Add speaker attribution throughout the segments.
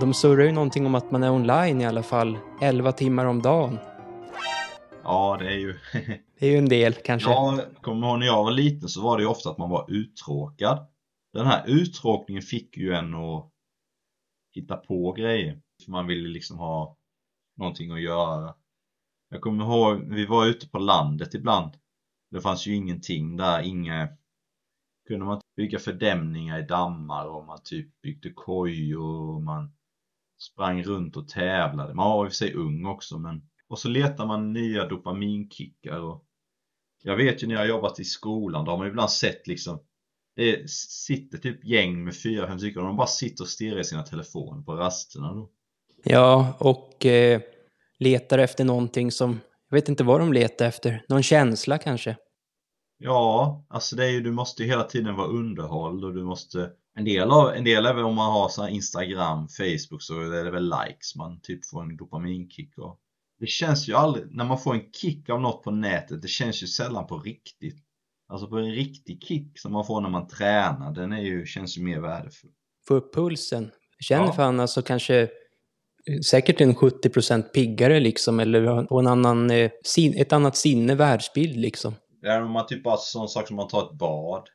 Speaker 1: de surrar ju någonting om att man är online i alla fall 11 timmar om dagen.
Speaker 2: Ja, det är ju...
Speaker 1: Det är ju en del kanske.
Speaker 2: Jag kommer ihåg när jag var liten så var det ju ofta att man var uttråkad. Den här uttråkningen fick ju en att hitta på grejer. För man ville liksom ha någonting att göra. Jag kommer ihåg, vi var ute på landet ibland. Det fanns ju ingenting där, inga... Kunde man bygga fördämningar i dammar och man typ byggde kojor och man sprang runt och tävlade. Man var i och för sig ung också men... Och så letar man nya dopaminkickar och... Jag vet ju när jag har jobbat i skolan, då har man ibland sett liksom det sitter typ gäng med fyra, fem stycken och de bara sitter och stirrar i sina telefoner på rasterna då.
Speaker 1: Ja, och eh, letar efter någonting som... Jag vet inte vad de letar efter. Någon känsla kanske?
Speaker 2: Ja, alltså det är ju, du måste ju hela tiden vara underhålld och du måste en del, av, en del är väl om man har så Instagram, Facebook så är det väl likes man typ får en dopaminkick och det känns ju aldrig, när man får en kick av något på nätet, det känns ju sällan på riktigt. Alltså på en riktig kick som man får när man tränar, den är ju, känns ju mer värdefull.
Speaker 1: Få upp pulsen. Känner
Speaker 2: Ja.
Speaker 1: fan alltså kanske eh, säkert en 70% piggare liksom, eller på en annan, eh, ett annat sinne, världsbild liksom.
Speaker 2: Är om man typ bara sån sak som man tar ett bad.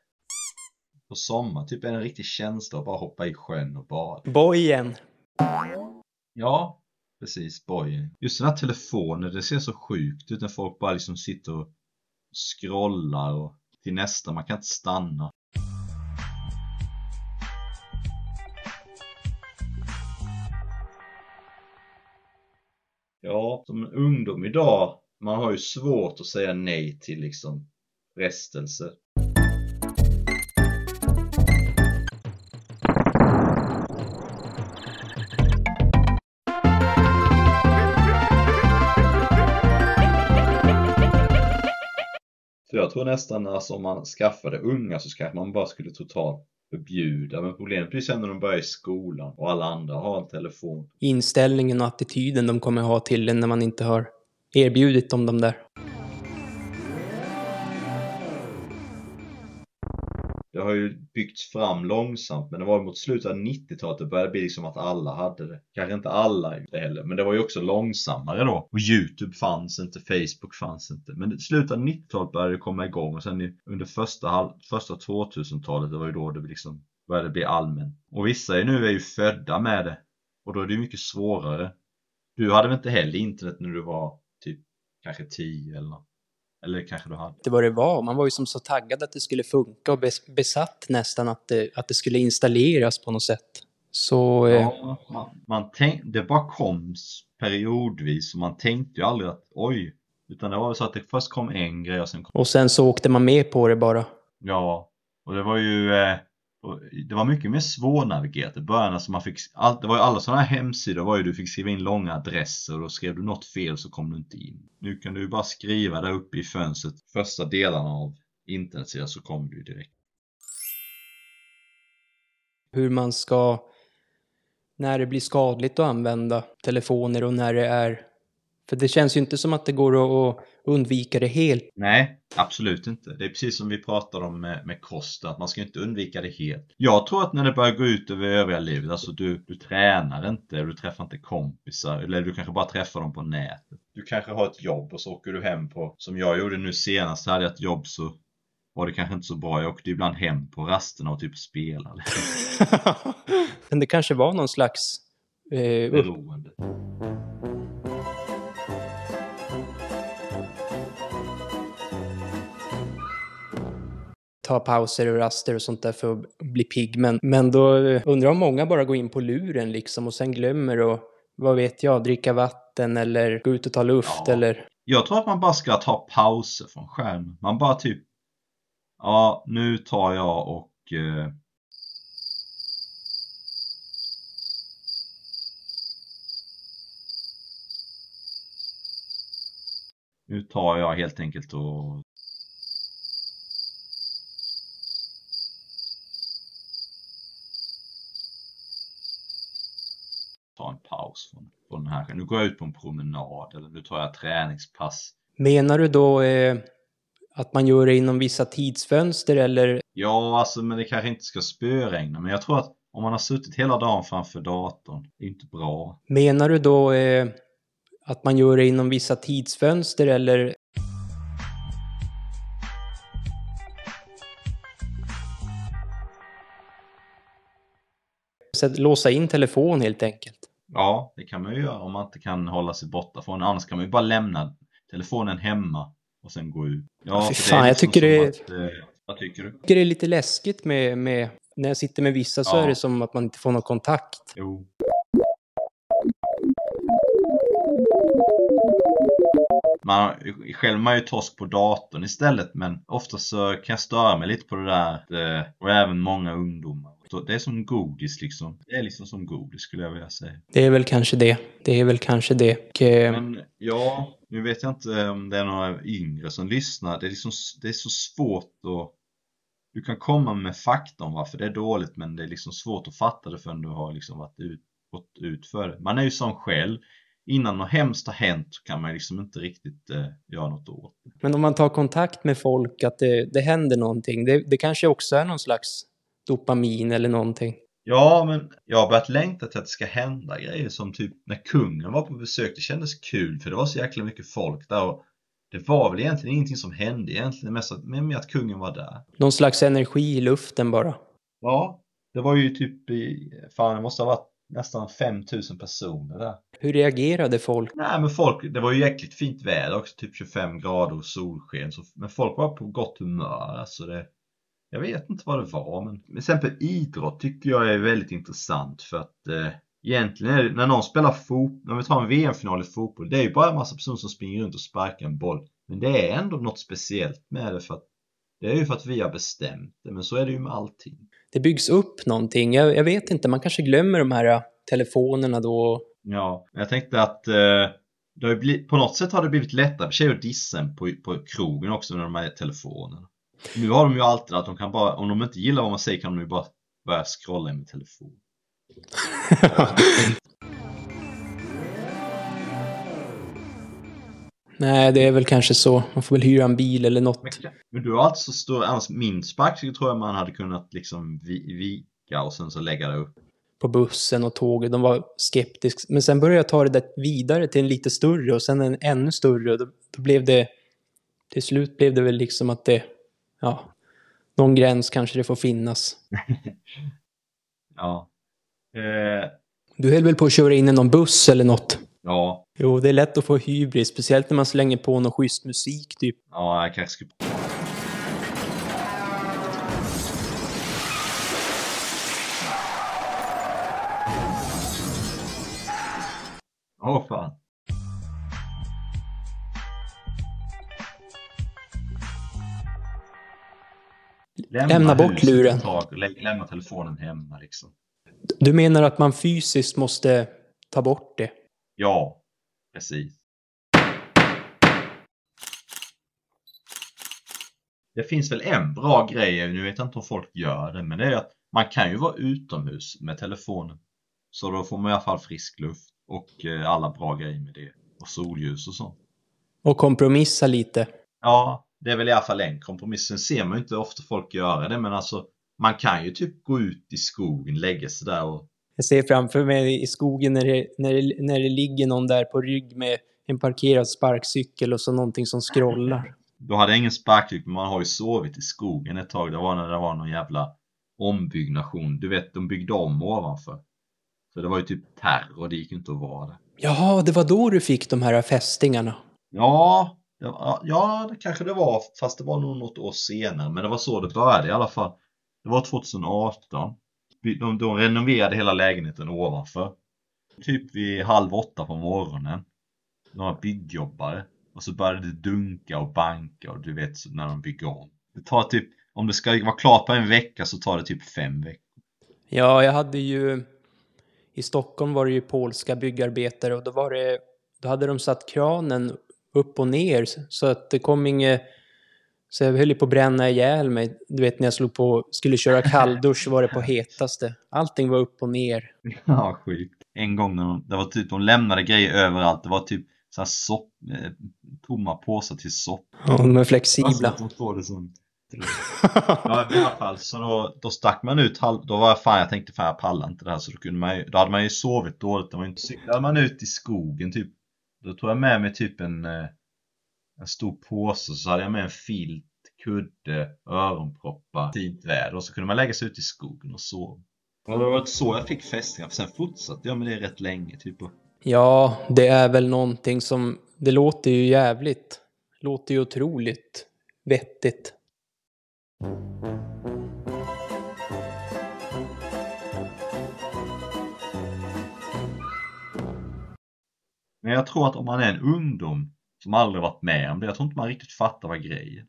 Speaker 2: På sommar, typ en riktig känsla att bara hoppa i sjön och bada.
Speaker 1: Bojen!
Speaker 2: Ja, precis, bojen. Just den här telefonen, det ser så sjukt ut när folk bara liksom sitter och scrollar och till nästa, man kan inte stanna. Ja, som en ungdom idag, man har ju svårt att säga nej till liksom frestelser. Jag tror nästan alltså om man skaffade unga så kanske man bara skulle totalt förbjuda. Men problemet blir sen när de börjar i skolan och alla andra har en telefon.
Speaker 1: Inställningen och attityden de kommer ha till en när man inte har erbjudit dem de där.
Speaker 2: Det har ju byggts fram långsamt men det var mot slutet av 90-talet det började bli liksom att alla hade det. Kanske inte alla inte heller men det var ju också långsammare då. Och Youtube fanns inte, Facebook fanns inte. Men i slutet av 90-talet började det komma igång och sen under första, första 2000-talet det var ju då det liksom började bli allmänt. Och vissa är nu är ju födda med det. Och då är det ju mycket svårare. Du hade väl inte heller internet när du var typ kanske 10 eller något? Eller kanske du hade?
Speaker 1: Det var det var. Man var ju som så taggad att det skulle funka och bes- besatt nästan att det, att det skulle installeras på något sätt. Så... Eh,
Speaker 2: Ja, man, man tänk, det bara kom periodvis och man tänkte ju aldrig att oj. Utan det var väl så att det först kom en grej och sen kom,
Speaker 1: och sen så åkte man med på det bara.
Speaker 2: ja. Och det var ju, eh, och det var mycket mer svårnavigerat i början. Alltså man fick, all, det var ju alla sådana här hemsidor var ju du fick skriva in långa adresser och skrev du något fel så kom du inte in. Nu kan du ju bara skriva där uppe i fönstret första delarna av internetsidan så kommer du ju direkt.
Speaker 1: Hur man ska... När det blir skadligt att använda telefoner och när det är... För det känns ju inte som att det går att undvika det helt.
Speaker 2: Nej, absolut inte. Det är precis som vi pratade om med, med kost, att man ska inte undvika det helt. Jag tror att när det börjar gå ut över övriga livet, alltså du, du tränar inte, du träffar inte kompisar, eller du kanske bara träffar dem på nätet. Du kanske har ett jobb och så åker du hem på, som jag gjorde nu senast, hade jag ett jobb så var det kanske inte så bra. Jag åkte ibland hem på rasterna och typ spelade.
Speaker 1: Men det kanske var någon slags... Eh,
Speaker 2: Beroende.
Speaker 1: Ta pauser och raster och sånt där för att bli pigg. Men, men då undrar om många bara går in på luren liksom och sen glömmer att, vad vet jag, dricka vatten eller gå ut och ta luft
Speaker 2: Ja.
Speaker 1: eller...
Speaker 2: Jag tror att man bara ska ta pauser från skärmen. Man bara typ Ja, nu tar jag och eh, Nu tar jag helt enkelt och Ta en paus från, från den här. Nu går jag ut på en promenad eller nu tar jag träningspass.
Speaker 1: Menar du då eh, att man gör det inom vissa tidsfönster eller?
Speaker 2: Ja, alltså men det kanske inte ska spöregna men jag tror att om man har suttit hela dagen framför datorn, det är inte bra.
Speaker 1: Menar du då eh, att man gör det inom vissa tidsfönster eller? Låsa in telefon helt enkelt.
Speaker 2: Ja, det kan man ju göra om man inte kan hålla sig borta från den. Annars kan man ju bara lämna telefonen hemma och sen gå ut. Ja,
Speaker 1: Fy fan, jag
Speaker 2: liksom
Speaker 1: tycker det-
Speaker 2: Att, eh, vad tycker du?
Speaker 1: Jag tycker det är lite läskigt med, med när jag sitter med vissa så
Speaker 2: Ja.
Speaker 1: är det som att man inte får någon kontakt.
Speaker 2: Jo. Man, själv man ju torsk på datorn istället men ofta så kan jag störa mig lite på det där eh, och även många ungdomar. Så Det är som godis liksom. Det är liksom som godis skulle jag vilja säga.
Speaker 1: Det är väl kanske det. Det är väl kanske det. Och, eh,
Speaker 2: Men ja, nu vet jag inte om det är några yngre som lyssnar. Det är, liksom, det är så svårt att... Du kan komma med fakta om varför det är dåligt men det är liksom svårt att fatta det förrän du har liksom varit ut, gått ut för det. Man är ju som själv. Innan något hemskt har hänt kan man liksom inte riktigt eh, göra något åt det.
Speaker 1: Men om man tar kontakt med folk, att det, det händer någonting. Det, det kanske också är någon slags dopamin eller någonting.
Speaker 2: Ja, men jag har börjat längta till att det ska hända grejer som typ när kungen var på besök. Det kändes kul för det var så jäkla mycket folk där och det var väl egentligen ingenting som hände egentligen. Mest att, med att kungen var där.
Speaker 1: Någon slags energi i luften bara.
Speaker 2: Ja, det var ju typ i, fan det måste ha varit nästan 5000 personer där.
Speaker 1: Hur reagerade folk?
Speaker 2: Nej men folk, det var ju jäkligt fint väder också, typ 25 grader och solsken. Så, men folk var på gott humör. Alltså det, jag vet inte vad det var men till exempel idrott tycker jag är väldigt intressant för att eh, egentligen är det, när någon spelar fotboll, när vi tar en VM-final i fotboll, det är ju bara en massa personer som springer runt och sparkar en boll. Men det är ändå något speciellt med det för att det är ju för att vi har bestämt det, men så är det ju med allting.
Speaker 1: Det byggs upp någonting. Jag, jag vet inte, man kanske glömmer de här telefonerna då.
Speaker 2: Ja, jag tänkte att eh, det har ju blivit, på något sätt har det blivit lättare för tjejer att dissa på, på krogen också med de här telefonerna. Nu har de ju alltid att de kan bara, om de inte gillar vad man säger kan de ju bara börja scrolla med telefon.
Speaker 1: Nej, det är väl kanske så. Man får väl hyra en bil eller något.
Speaker 2: Men du har alltså så stor, annars min sparkcykel tror jag man hade kunnat liksom vi, vika och sen så lägga det upp.
Speaker 1: På bussen och tåget. De var skeptiska. Men sen började jag ta det där vidare till en lite större och sen en ännu större. Då, då blev det... Till slut blev det väl liksom att det... Ja. Någon gräns kanske det får finnas.
Speaker 2: Ja. Eh,
Speaker 1: Du höll väl på att köra in i någon buss eller något?
Speaker 2: ja,
Speaker 1: Jo, det är lätt att få hybris. Speciellt när man slänger på någon schysst musik typ.
Speaker 2: ja, jag kanske skulle... Åh fan.
Speaker 1: Lämna bort
Speaker 2: huset
Speaker 1: luren.
Speaker 2: tag lämna telefonen hemma liksom.
Speaker 1: Du menar att man fysiskt måste ta bort det?
Speaker 2: Ja, precis. Det finns väl en bra grej, nu vet jag inte om folk gör det, men det är att man kan ju vara utomhus med telefonen. Så då får man i alla fall frisk luft och eh, alla bra grejer med det. Och solljus och sånt.
Speaker 1: Och kompromissa lite?
Speaker 2: Ja, det är väl i alla fall en kompromiss. Sen ser man ju inte ofta folk göra det, men alltså man kan ju typ gå ut i skogen, lägga sig där och
Speaker 1: Jag ser framför mig i skogen när det, när, det, när det ligger någon där på rygg med en parkerad sparkcykel och så någonting som scrollar.
Speaker 2: Då hade jag ingen sparkcykel, men man har ju sovit i skogen ett tag. Det var när det var någon jävla ombyggnation. Du vet, de byggde om ovanför. Så det var ju typ terror, det gick inte att vara där.
Speaker 1: Jaha, det var då du fick de här fästingarna.
Speaker 2: Ja, ja, det kanske det var, fast det var nog något år senare. Men det var så det började i alla fall. Det var 2018. De, de renoverade hela lägenheten ovanför. Typ vid halv åtta på morgonen. Några byggjobbare. Och så började det dunka och banka och du vet när de bygger om. Det tar typ, om det ska vara klart på en vecka så tar det typ fem veckor.
Speaker 1: Ja, jag hade ju... I Stockholm var det ju polska byggarbetare och då var det... Då hade de satt kranen upp och ner så att det kom inget... Så jag höll ju på att bränna ihjäl mig. Du vet när jag slog på, skulle köra kalldusch var det på hetaste. Allting var upp och ner.
Speaker 2: Ja, sjukt. En gång när de, det var typ, de lämnade grejer överallt. Det var typ så här sopp, eh, tomma påsar till sopp.
Speaker 1: Ja, de är
Speaker 2: Alltså
Speaker 1: flexibla.
Speaker 2: att de får det som Ja, i alla fall så då, då stack man ut halv, då var jag fan jag tänkte fan jag pallar inte det här så då kunde man ju, då hade man ju sovit dåligt, det var inte så, då hade man ut i skogen typ då tog jag med mig typ en eh, en stor påse så hade jag med en filt, kudde, öronproppar, fint väder och så kunde man lägga sig ute i skogen och sova. Och det var så jag fick fästingar, för sen fortsatte jag med det rätt länge typ.
Speaker 1: Ja, det är väl någonting som... Det låter ju jävligt. Låter ju otroligt vettigt.
Speaker 2: Men jag tror att om man är en ungdom som aldrig varit med om det, jag tror inte man riktigt fattar vad grejen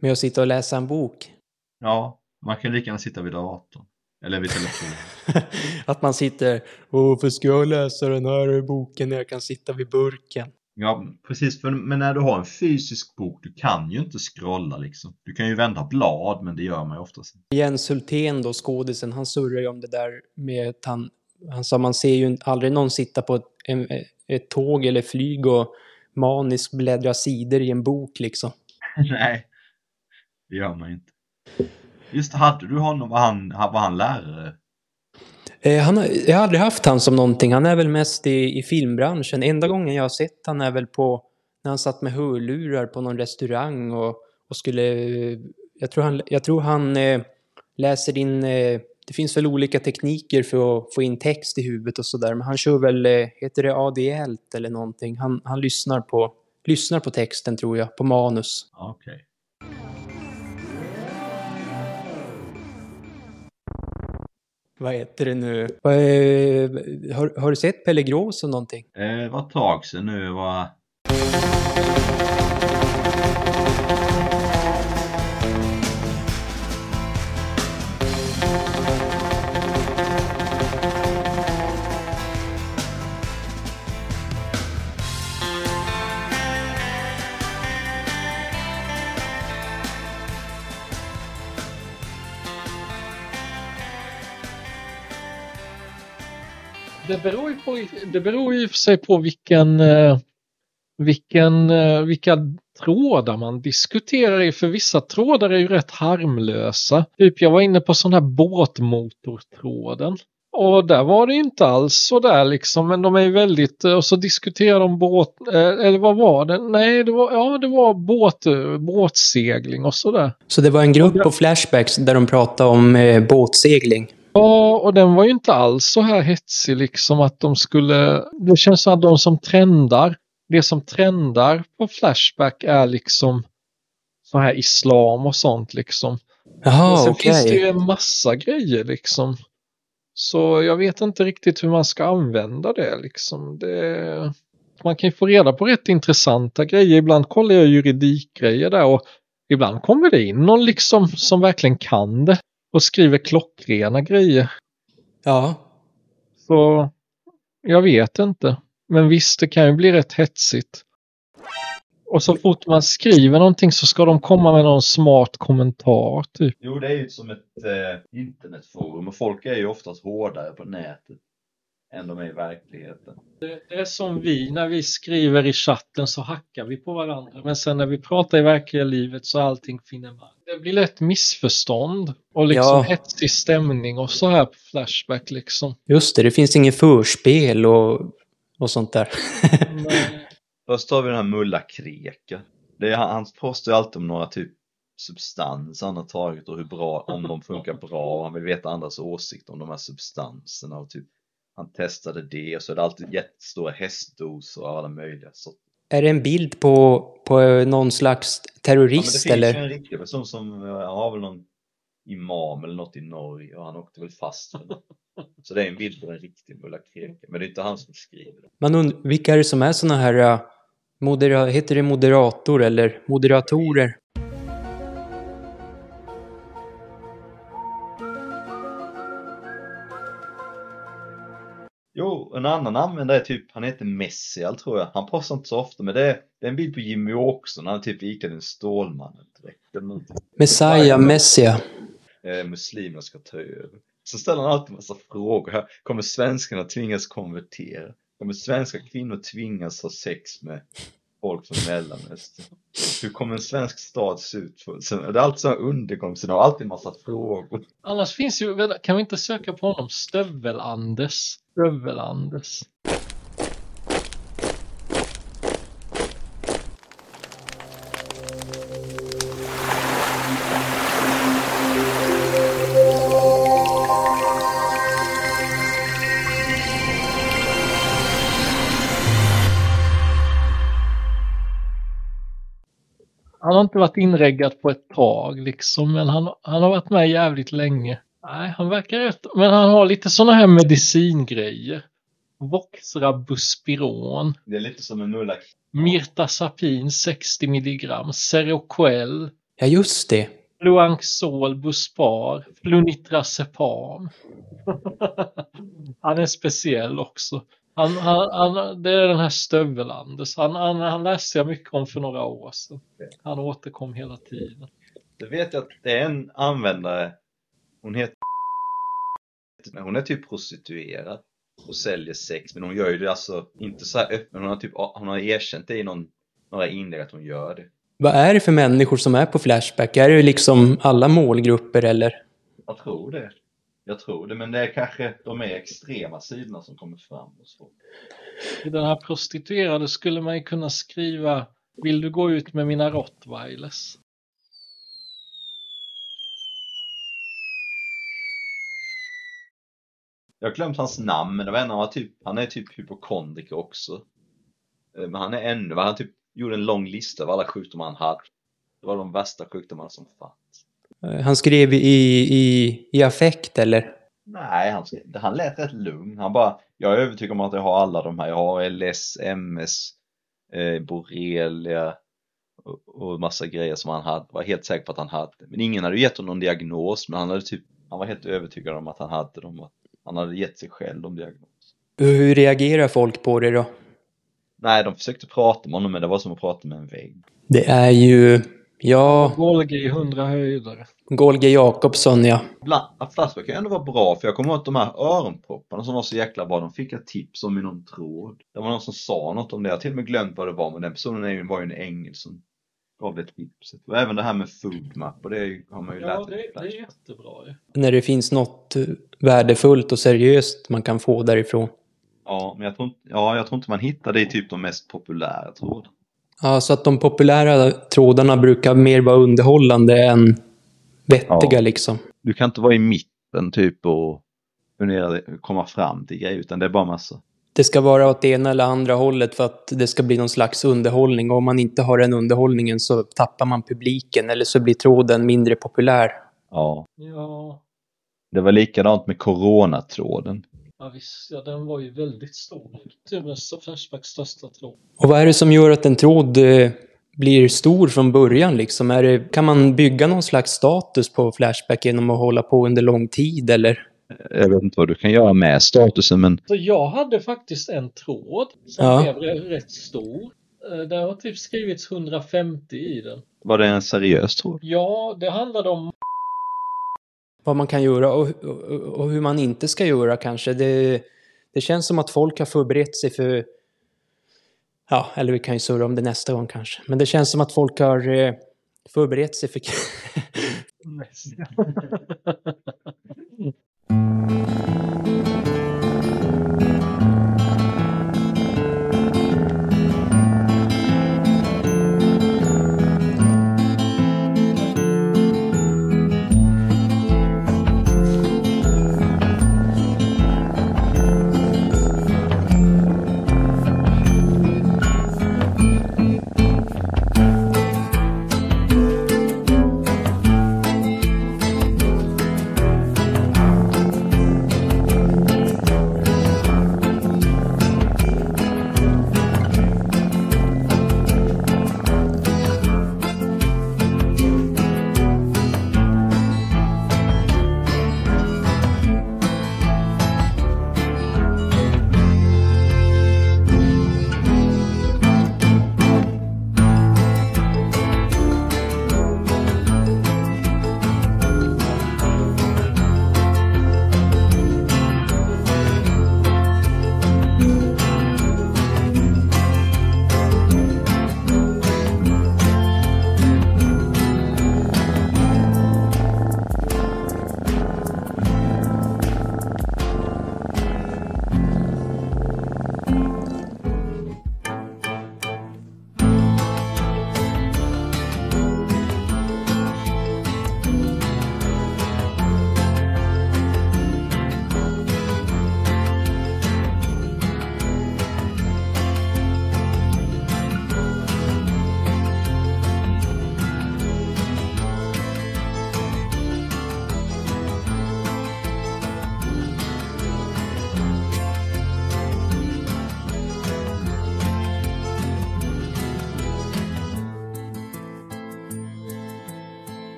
Speaker 1: Med att sitta och läsa en bok.
Speaker 2: Ja, man kan lika gärna sitta vid datorn. Eller vid telefonen.
Speaker 1: att man sitter... Varför ska jag läsa den här boken när jag kan sitta vid burken?
Speaker 2: Ja, precis. För, men när du har en fysisk bok, du kan ju inte scrolla liksom. Du kan ju vända blad, men det gör man ju oftast.
Speaker 1: Jens Hultén då, skådisen, han surrar ju om det där med att han... Han sa man ser ju aldrig någon sitta på ett, en, ett tåg eller flyg och maniskt bläddra sidor i en bok liksom.
Speaker 2: Nej, det gör man inte. Just hade du honom, var han, var han lärare?
Speaker 1: Eh, han jag har aldrig haft han som någonting. Han är väl mest i, i filmbranschen. Enda gången jag har sett han är väl på när han satt med hörlurar på någon restaurang och, och skulle... Jag tror han, jag tror han eh, läser in... Eh, det finns väl olika tekniker för att få in text i huvudet och sådär. Men han kör väl, eh, heter det ADL eller någonting? Han, han lyssnar, på, lyssnar på texten tror jag, på manus.
Speaker 2: Okay.
Speaker 1: vad heter det nu? Är, har, har, du sett Pelle Grås och någonting?
Speaker 2: Eh, det var ett tag sedan nu. Var...
Speaker 3: det beror ju på, det beror ju för sig på vilken, eh, vilken, eh, vilka trådar man diskuterar i. För vissa trådar är ju rätt harmlösa. Typ jag var inne på sån här båtmotortråden. Och där var det inte alls så där liksom, men de är ju väldigt, eh, och så diskuterar de båt, eller vad var det? Nej, det var, ja det var båt, båtsegling och sådär.
Speaker 1: Så det var en grupp på Flashbacks där de pratade om eh, båtsegling?
Speaker 3: Ja, och den var ju inte alls så här hetsig liksom att de skulle... Det känns som att de som trendar, det som trendar på Flashback är liksom så här islam och sånt liksom.
Speaker 1: Jaha, okej.
Speaker 3: Sen
Speaker 1: okay.
Speaker 3: finns det ju en massa grejer liksom. Så jag vet inte riktigt hur man ska använda det liksom. Det... Man kan ju få reda på rätt intressanta grejer. Ibland kollar jag juridikgrejer där och ibland kommer det in någon liksom som verkligen kan det och skriver klockrena grejer.
Speaker 1: Ja.
Speaker 3: Så jag vet inte. Men visst, det kan ju bli rätt hetsigt. Och så fort man skriver någonting så ska de komma med någon smart kommentar, typ.
Speaker 2: Jo, det är ju som ett eh, internetforum och folk är ju oftast hårdare på nätet än de är i verkligheten.
Speaker 3: Det, det, är som vi, när vi skriver i chatten så hackar vi på varandra. Men sen när vi pratar i verkliga livet så är allting finemang. Det blir lätt missförstånd och liksom ja. hetsig stämning och så här på Flashback liksom.
Speaker 1: Just det, det finns inget förspel och, och sånt där.
Speaker 2: Först har vi den här Mulla Kreka. Det är, han postar ju alltid om några typ substans han har tagit och hur bra, om de funkar bra och han vill veta andras åsikter om de här substanserna och typ han testade det och så är det alltid jättestora hästdoser och alla möjliga sorter.
Speaker 1: Är det en bild på, på någon slags terrorist
Speaker 2: ja, det
Speaker 1: eller?
Speaker 2: finns ju en riktig person som har väl någon imam eller något i Norge och han åkte väl fast det. Så det är en bild på en riktig Mulla men det är inte han som skriver det.
Speaker 1: Man vilka är det som är såna här, uh, modera, heter det moderator eller moderatorer?
Speaker 2: En annan användare är typ, han heter Messial tror jag. Han postar inte så ofta, men det är, det är en bild på Jimmy Åkesson. Han är typ iklädd en Stålmannen-dräkt.
Speaker 1: Messiah, Messia.
Speaker 2: Eh, muslimerna ska ta över. Så ställer han alltid en massa frågor här. Kommer svenskarna tvingas konvertera? Kommer svenska kvinnor tvingas ha sex med folk från Mellanöstern? Hur kommer en svensk stad se ut? Det är alltid så här undergångsscenario, alltid en massa frågor.
Speaker 3: Annars finns ju, kan vi inte söka på honom? Stövel-Anders. Stövel-Anders. Varit inreggad på ett tag liksom, men han, han har varit med jävligt länge. Nej, han verkar rätt, men han har lite sådana här medicingrejer. Voxra Buspiron,
Speaker 2: Det är lite som en mulla.
Speaker 3: Mirtazapin 60 milligram, Seroquel,
Speaker 1: Ja, just det.
Speaker 3: Fluanxol Buspar, Flunitrazepam. han är speciell också. Han, han, han, det är den här Stövel-Anders. Han, han, han läste jag mycket om för några år sedan. Han återkom hela tiden.
Speaker 2: Det vet jag att det är en användare, hon heter hon är typ prostituerad och säljer sex men hon gör ju det alltså inte så här öppet, hon har typ hon har erkänt det i någon, några inlägg att hon gör det.
Speaker 1: Vad är det för människor som är på Flashback? Är det liksom alla målgrupper eller?
Speaker 2: Jag tror det. Jag tror det, men det är kanske de mer extrema sidorna som kommer fram och så.
Speaker 3: I den här prostituerade skulle man ju kunna skriva Vill du gå ut med mina rottweilers?
Speaker 2: Jag har glömt hans namn, men det var en han var typ, han är typ hypokondriker också. Eh, Men han är ännu, han typ gjorde en lång lista över alla sjukdomar han hade. Det var de värsta sjukdomarna som fanns.
Speaker 1: Eh, Han skrev i, i, i affekt eller?
Speaker 2: Nej, han, han lät rätt lugn. Han bara, jag är övertygad om att jag har alla de här. Jag har LS, MS, eh, borrelia och, och massa grejer som han hade. Var helt säker på att han hade. Men ingen hade gett honom någon diagnos, men han hade typ, han var helt övertygad om att han hade dem. Han hade gett sig själv de diagnos.
Speaker 1: Hur reagerar folk på det då?
Speaker 2: Nej, de försökte prata med honom, men det var som att prata med en vägg.
Speaker 1: Det är ju, ja,
Speaker 3: Golgi i 100 höjder.
Speaker 1: Golge Jakobsson ja.
Speaker 2: Flashback kan ändå vara bra, för jag kommer ihåg att de här öronpropparna som var så jäkla bra, de fick jag tips om i någon tråd. Det var någon som sa något om det, jag har till och med glömt vad det var, men den personen ju- var ju en ängel som gav det tipset. Och även det här med foodmap, och det ju- har man ju
Speaker 3: Ja,
Speaker 2: lärt
Speaker 3: det,
Speaker 2: sig
Speaker 3: det
Speaker 2: på
Speaker 3: är jättebra ju.
Speaker 1: När det finns något eh, värdefullt och seriöst man kan få därifrån.
Speaker 2: Ja, men jag tror, inte, ja, jag tror inte man hittar det i typ de mest populära trådarna.
Speaker 1: Ja, så att de populära trådarna brukar mer vara underhållande än vettiga
Speaker 2: Ja.
Speaker 1: liksom.
Speaker 2: Du kan inte vara i mitten typ och fundera, komma fram till grejer, utan det är bara massa.
Speaker 1: Det ska vara åt det ena eller andra hållet för att det ska bli någon slags underhållning. Och om man inte har den underhållningen så tappar man publiken eller så blir tråden mindre populär.
Speaker 2: Ja.
Speaker 3: Ja,
Speaker 2: Det var likadant med coronatråden.
Speaker 3: Ja visst, ja, den var ju väldigt stor. Turens och Flashbacks största tråd.
Speaker 1: Och vad är det som gör att en tråd eh, blir stor från början liksom? Är det, kan man bygga någon slags status på Flashback genom att hålla på under lång tid eller?
Speaker 2: Jag vet inte vad du kan göra med statusen, men
Speaker 3: Så jag hade faktiskt en tråd som
Speaker 1: Ja.
Speaker 3: blev rätt stor. Eh, Det har typ skrivits 150 i den.
Speaker 2: var det en seriös tråd?
Speaker 3: Ja, det handlade om
Speaker 1: vad man kan göra och, och, och hur man inte ska göra kanske. Det, det känns som att folk har förberett sig för... Ja, eller vi kan ju surra om det nästa gång kanske. Men det känns som att folk har eh, förberett sig för...